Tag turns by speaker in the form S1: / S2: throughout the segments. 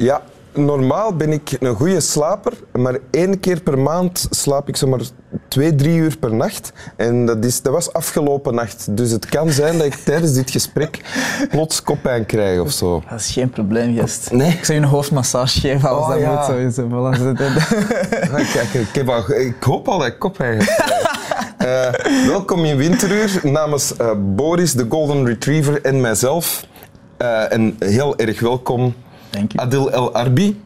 S1: Ja, normaal ben ik een goede slaper, maar één keer per maand slaap ik zomaar twee, drie uur per nacht. En dat, is, dat was afgelopen nacht. Dus het kan zijn dat ik tijdens dit gesprek plots koppijn krijg of zo.
S2: Dat is geen probleem, gast.
S1: Nee?
S2: Ik zou je een hoofdmassage geven als
S1: Oh,
S2: dat
S1: ja.
S2: moet. Sowieso.
S1: Ah, Kijk, ik, heb al, ik hoop al dat ik koppijn krijgen. Eh, welkom in Winteruur namens eh, Boris, de Golden Retriever en mijzelf. Eh, en heel erg welkom
S2: Dank u.
S1: Adil El Arbi,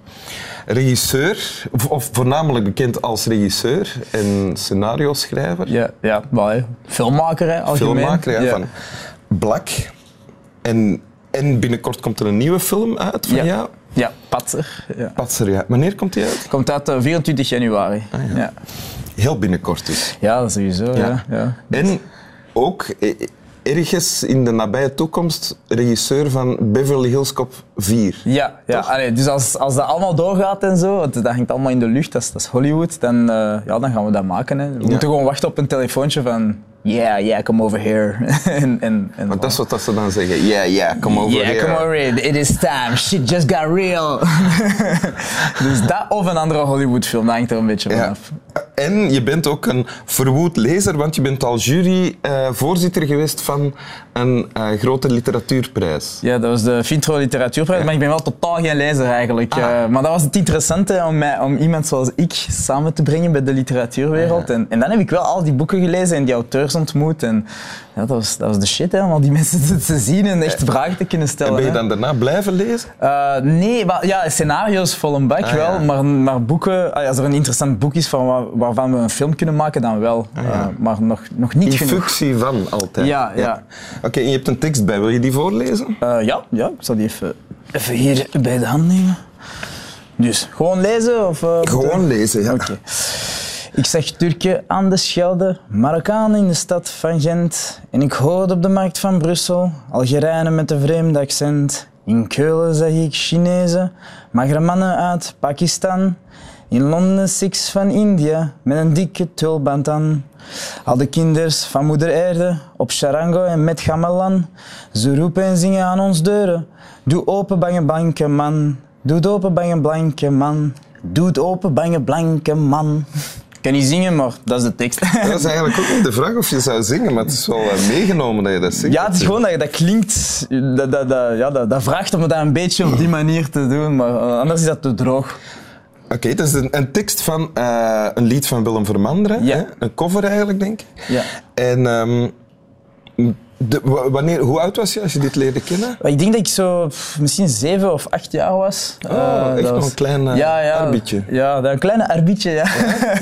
S1: regisseur, of, of voornamelijk bekend als regisseur en scenario-schrijver.
S2: Ja, ja maar, filmmaker, hè, algemeen.
S1: filmmaker ja, van Blak. En, en binnenkort komt er een nieuwe film uit van
S2: Ja.
S1: jou.
S2: Ja, Patser. Ja.
S1: Patser, ja. Wanneer komt die uit?
S2: Komt uit eh, 24 januari.
S1: Ah, ja. Heel binnenkort dus.
S2: Ja, dat sowieso. Ja.
S1: Ja.
S2: Ja,
S1: En ook eh, ergens in de nabije toekomst regisseur van Beverly Hills Cop 4.
S2: Ja, ja. Allee, dus als, als dat allemaal doorgaat en zo, want dat hangt allemaal in de lucht, dat is, dat is Hollywood, dan, eh, ja, dan gaan we dat maken. Hè. We moeten gewoon wachten op een telefoontje van, yeah, yeah, come over here. en, en, en
S1: Want dat is wat dat ze dan zeggen. Ja, ja, kom over
S2: Yeah,
S1: here.
S2: come over here. It is time. Shit just got real. dus dat of een andere Hollywoodfilm, dat hangt er een beetje
S1: Ja. En je bent ook een verwoed lezer, want je bent al juryvoorzitter geweest van een eh, grote literatuurprijs.
S2: Ja, dat was de Vintro Literatuurprijs, maar ik ben wel totaal geen lezer eigenlijk.
S1: Ah.
S2: Eh, maar dat was het interessante om, mij, om iemand zoals ik samen te brengen bij de literatuurwereld. En, en dan heb ik wel al die boeken gelezen en die auteurs ontmoet. En ja, dat, was, dat was de shit, hè, om al die mensen te, te zien en echt vragen te kunnen stellen.
S1: En ben je
S2: hè.
S1: dan daarna blijven lezen?
S2: Eh, nee, maar, ja, scenario's vol een bak
S1: Ah,
S2: wel, maar, maar boeken, ah, als er een interessant boek is van waar- waarvan we een film kunnen maken, dan wel.
S1: Ah, ja.
S2: Eh, maar nog, nog niet
S1: In
S2: genoeg.
S1: functie van altijd.
S2: Ja, ja.
S1: Oké, en je hebt een tekst bij. Wil je die voorlezen?
S2: Eh, ja, ja, ik zal die even, even hier bij de hand nemen. Dus, gewoon lezen? Of, eh,
S1: Gewoon lezen, ja.
S2: Oké. Ik zag Turken aan de Schelde, Marokkanen in de stad van Gent. En ik hoorde op de markt van Brussel Algerijnen met een vreemd accent. In Keulen zag ik Chinezen, magere mannen uit Pakistan. In Londen Sikhs van India met een dikke tulband aan. Al de kinders van moeder aarde op Charango en met gamelan. Ze roepen en zingen aan ons deuren. Doe open, bange blanke man. Doe het open, bange blanke man. Doe het open, bange blanke man. Ik kan niet zingen, maar dat is de tekst.
S1: Dat is eigenlijk ook niet de vraag of je zou zingen, maar het is wel eh, meegenomen dat je dat zingt.
S2: Ja, het is gewoon dat dat klinkt. Dat, dat, dat, ja, dat, dat vraagt om het een beetje op die manier te doen, maar eh, anders is dat te droog.
S1: Oké, het is een, een tekst van eh, een lied van Willem Vermanderen.
S2: Ja.
S1: Hè? Een cover eigenlijk, denk ik.
S2: Ja.
S1: En ehm, de, wa- wanneer, hoe oud was je als je dit leerde kennen?
S2: Ik denk dat ik zo pff, misschien zeven of acht jaar was.
S1: Oh,
S2: Eh,
S1: echt
S2: dat
S1: nog
S2: was-
S1: een klein eh,
S2: ja, ja,
S1: arbietje.
S2: Ja, dat- een kleine arbietje, ja.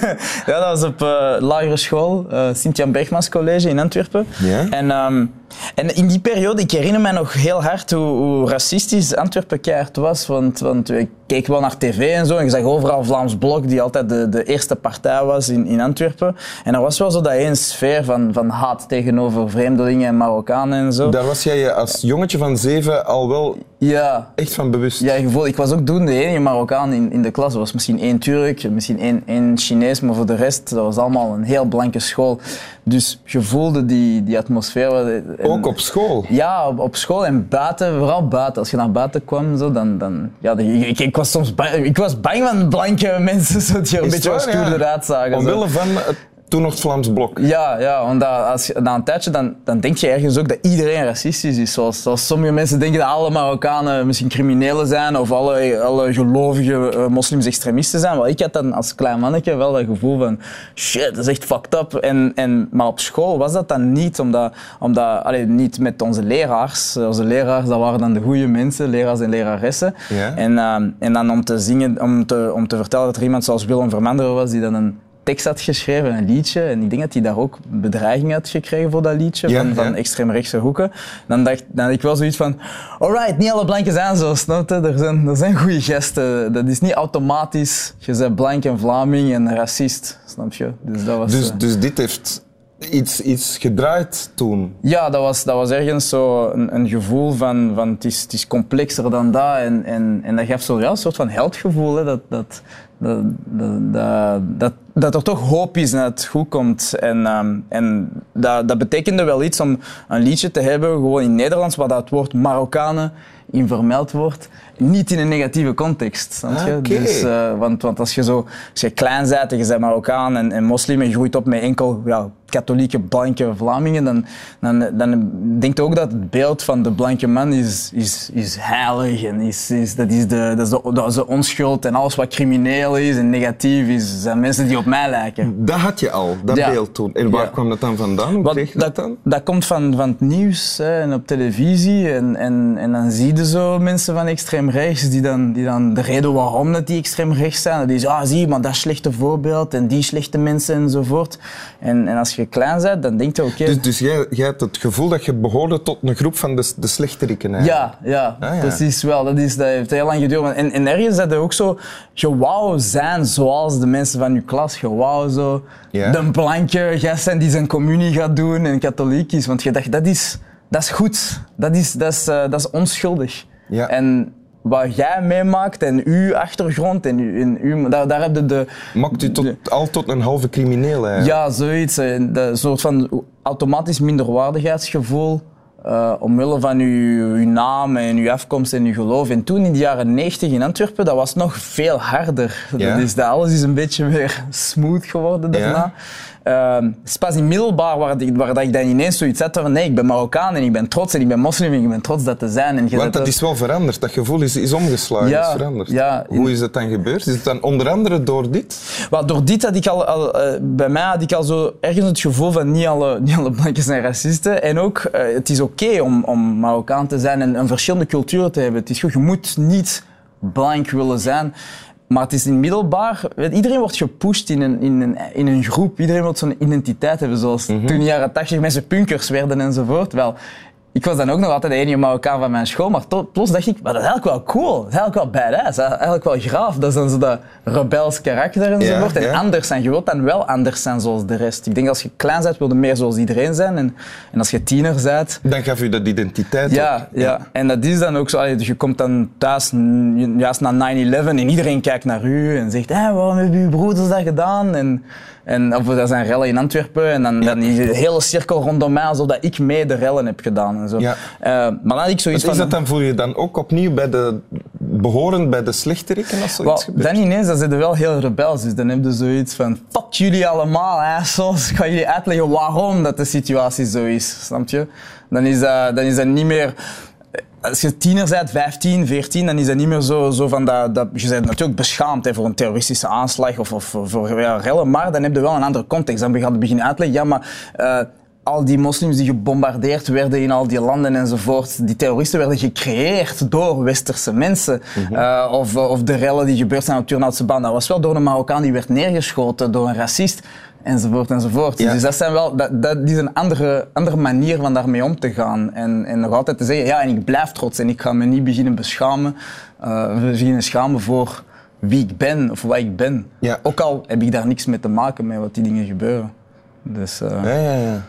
S2: ja, dat was op eh, lagere school, Sint-Jan Bergmans College in Antwerpen.
S1: Ja.
S2: En, ehm, en in die periode, ik herinner me nog heel hard hoe, hoe racistisch Antwerpen keihard was. Want, want ik keek wel naar tv en zo en je zag overal Vlaams Blok, die altijd de, de eerste partij was in, in Antwerpen. En er was wel zo dat één sfeer van, van haat tegenover vreemdelingen en Marokkanen en zo.
S1: Daar was jij als jongetje van zeven al wel
S2: Ja,
S1: echt van bewust.
S2: ja, gevoel, ik was ook toen de enige Marokkaan in, in de klas. Er was misschien één Turk, misschien één, één Chinees, maar voor de rest, dat was allemaal een heel blanke school. Dus je voelde die, die atmosfeer. En-
S1: Ook op school.
S2: Ja, op, op school en buiten, vooral buiten. Als je naar buiten kwam, zo, dan... dan ja, ik, ik was soms bang, ik was bang van blanke mensen zo, die er een beetje?
S1: Ja.
S2: stoerder uitzagen. zo.
S1: Omwille van het toen nog het Vlaams Blok.
S2: Ja, ja want dat, als je, na een tijdje dan, dan denk je ergens ook dat iedereen racistisch is. Zoals, zoals sommige mensen denken dat alle Marokkanen misschien criminelen zijn of alle, alle gelovige eh, moslims extremisten zijn. Maar ik had dan als klein mannetje wel dat gevoel van shit, dat is echt fucked up. En, en, maar op school was dat dan niet, omdat, omdat allee, niet met onze leraars. Onze leraars, dat waren dan de goede mensen, leraars en leraressen.
S1: Ja.
S2: En, ehm, en dan om te zingen, om te, om te vertellen dat er iemand zoals Willem Vermanderen was die dan een tekst had geschreven, een liedje. En ik denk dat hij daar ook bedreiging had gekregen voor dat liedje
S1: Ja,
S2: van, van
S1: ja.
S2: extreemrechtse hoeken. Dan dacht dan had ik wel zoiets van, alright, niet alle blanken zijn zo, snap je? Er zijn, er zijn goede gesten. Dat is niet automatisch, je bent blank en Vlaming en racist, snap je? Dus dat was...
S1: Dus,
S2: eh,
S1: dus dit heeft iets, iets gedraaid toen.
S2: Ja, dat was, dat was ergens zo een, een gevoel van, van het, is, het is complexer dan dat. En, en, en dat gaf zo ja, een soort van heldgevoel. Hè, dat, dat, dat, dat, dat, dat, er toch hoop is en dat het goed komt. En, ehm, en dat, dat betekende wel iets om een liedje te hebben, gewoon in Nederlands, waar dat woord Marokkanen in vermeld wordt, niet in een negatieve context.
S1: Ah.
S2: Dus, eh, want, want als je zo als je klein bent en je bent Marokkaan en, en moslim en je groeit op met enkel ja, katholieke blanke Vlamingen, dan, dan, dan denkt je ook dat het beeld van de blanke man is, is, is heilig en is, is, dat, is de, dat, is de, dat is de onschuld en alles wat crimineel is en negatief is, zijn mensen die op mij lijken.
S1: Dat had je al, dat
S2: Ja.
S1: beeld toen. En waar
S2: Ja.
S1: kwam dat dan vandaan? Hoe kreeg
S2: dat
S1: dan?
S2: dat komt van, van het nieuws hè, en op televisie. En, en, en dan zie je zo mensen van extreem rechts die dan, die dan de reden waarom dat die extreem rechts zijn. Die zeggen, ah zie, maar dat slechte voorbeeld en die slechte mensen enzovoort. En, en als je klein bent, dan denk je, oké.
S1: Dus, dus jij, jij had het gevoel dat je behoorde tot een groep van de, de slechteriken eigenlijk.
S2: Ja, ja,
S1: Ah, ja.
S2: precies wel. Dat, is, dat heeft heel lang geduurd. En, en ergens dat je ook zo, je wou zijn zoals de mensen van je klas. Je wou zo de blanke gast zijn die zijn communie gaat doen en katholiek is. Want je dacht, dat is, dat is goed. Dat is, dat is, eh, dat is onschuldig.
S1: Ja.
S2: En wat jij meemaakt en uw achtergrond en, uw, en uw, daar, daar heb je de...
S1: Maakt u tot, al tot een halve crimineel eigenlijk.
S2: Ja, zoiets. Dat soort van automatisch minderwaardigheidsgevoel. eh omwille van uw, uw naam en uw afkomst en uw geloof. En toen in de jaren 90 in Antwerpen, dat was nog veel harder.
S1: Ja.
S2: Dat is, dat alles is een beetje meer smooth geworden daarna.
S1: Ja.
S2: Ehm, het is pas in middelbaar waar, waar dat ik dan ineens zoiets had van nee, ik ben Marokkaan en ik ben trots en ik ben moslim en ik ben trots dat te zijn. En
S1: Want dat is wel veranderd. Dat gevoel is, is omgeslagen,
S2: Ja,
S1: is veranderd.
S2: ja.
S1: Hoe is het dan gebeurd? Is het dan onder andere door dit?
S2: Wel, door dit had ik al, al eh, bij mij had ik al zo ergens het gevoel van niet alle, niet alle blanken zijn racisten. En ook, eh, het is oké om, om Marokkaan te zijn en een verschillende culturen te hebben. Het is goed, je moet niet blank willen zijn. Maar het is in middelbaar, weet, iedereen wordt gepusht in een, in een, in een groep. Iedereen wil zo'n identiteit hebben, zoals toen in de jaren 80 mensen punkers werden enzovoort. Wel, ik was dan ook nog altijd de enige Marokkaan van mijn school, maar to- plots dacht ik, maar dat is eigenlijk wel cool. Dat is eigenlijk wel badass. Dat is eigenlijk wel graaf. Dat is dan zo dat rebels karakter enzovoort.
S1: Ja,
S2: En anders zijn. Je wilt dan wel anders zijn zoals de rest. Ik denk als je klein bent, wil je meer zoals iedereen zijn. En, en als je tiener bent,
S1: Dan gaf u dat identiteit
S2: ja,
S1: op.
S2: ja, en dat is dan ook zo. allee, dus je komt dan thuis juist na 9-11 en iedereen kijkt naar u en zegt: hé, waarom hebben uw broeders dat gedaan? En, en of er zijn rellen in Antwerpen en dan, dan de hele cirkel rondom mij alsof dat ik mee de rellen heb gedaan. En zo.
S1: Ja.
S2: Eh, maar dan ik zoiets
S1: Is
S2: van.
S1: dat dan voor je dan ook opnieuw bij de, behorend bij de slechteriken als zoiets
S2: Wel,
S1: gebeurt?
S2: dan ineens, dan zijn ze wel heel rebels. Dus dan heb je zoiets van, fuck jullie allemaal, assholes. Ik ga jullie uitleggen waarom dat de situatie zo is, snap je? Dan is dat, dan is dat niet meer... Als je tiener bent, 15, 14, dan is dat niet meer zo, zo van dat, dat... Je bent natuurlijk beschaamd hè, voor een terroristische aanslag of, of voor ja, rellen, maar dan heb je wel een andere context. Dan gaat het beginnen uitleggen, ja, maar... eh, al die moslims die gebombardeerd werden in al die landen enzovoort, die terroristen werden gecreëerd door westerse mensen. Eh, of, of de rellen die gebeurd zijn op Turnhoutse baan, dat was wel door een Marokkaan die werd neergeschoten door een racist. Enzovoort, enzovoort.
S1: Ja.
S2: Dus dat, zijn wel, dat, dat is een andere, andere manier van daarmee om te gaan. En, en nog altijd te zeggen, ja, en ik blijf trots en ik ga me niet beginnen beschamen, eh, beginnen schamen voor wie ik ben of wat ik ben.
S1: Ja.
S2: Ook al heb ik daar niks mee te maken met wat die dingen gebeuren. Dus, eh,
S1: Ja, ja, ja.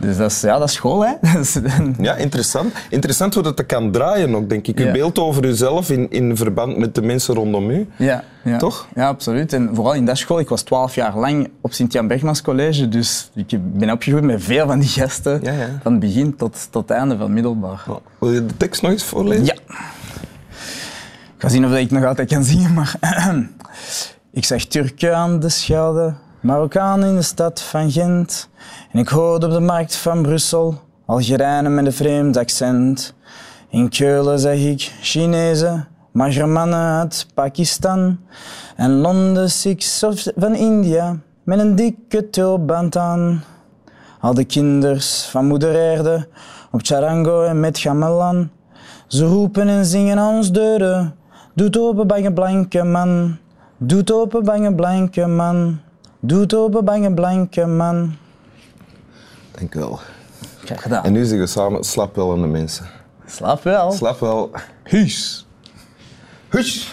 S2: Dus dat is, ja, dat is school, hè?
S1: Ja, interessant. Interessant hoe dat kan draaien ook, denk ik.
S2: Ja.
S1: beeld over uzelf in, in verband met de mensen rondom u.
S2: ja, ja.
S1: Toch?
S2: Ja, absoluut. En vooral in dat school, ik was twaalf jaar lang op Sint-Jan Bergmans College, dus ik ben opgegroeid met veel van die gasten,
S1: Ja, ja.
S2: van het begin tot, tot het einde van middelbaar.
S1: Wil je de tekst nog eens voorlezen?
S2: Ja. Ik ga zien of ik nog altijd kan zingen, maar... ik zag Turken aan de Schelde, Marokkanen in de stad van Gent. En ik hoorde op de markt van Brussel Algerijnen met een vreemd accent. In Keulen zag ik Chinezen, Magermannen uit Pakistan. En Londen Sikhs van India met een dikke tulband aan. Al de kinders van moeder aarde op charango en met gamelan. Ze roepen en zingen aan ons deuren. Doet open, bange blanke man. Doet open, bange blanke man. Doet open, bange blanke man.
S1: Dank u wel.
S2: Graag gedaan.
S1: En nu zeggen we samen, slap wel aan de mensen.
S2: Slaap wel.
S1: Slap wel.
S2: Huus.
S1: Hush!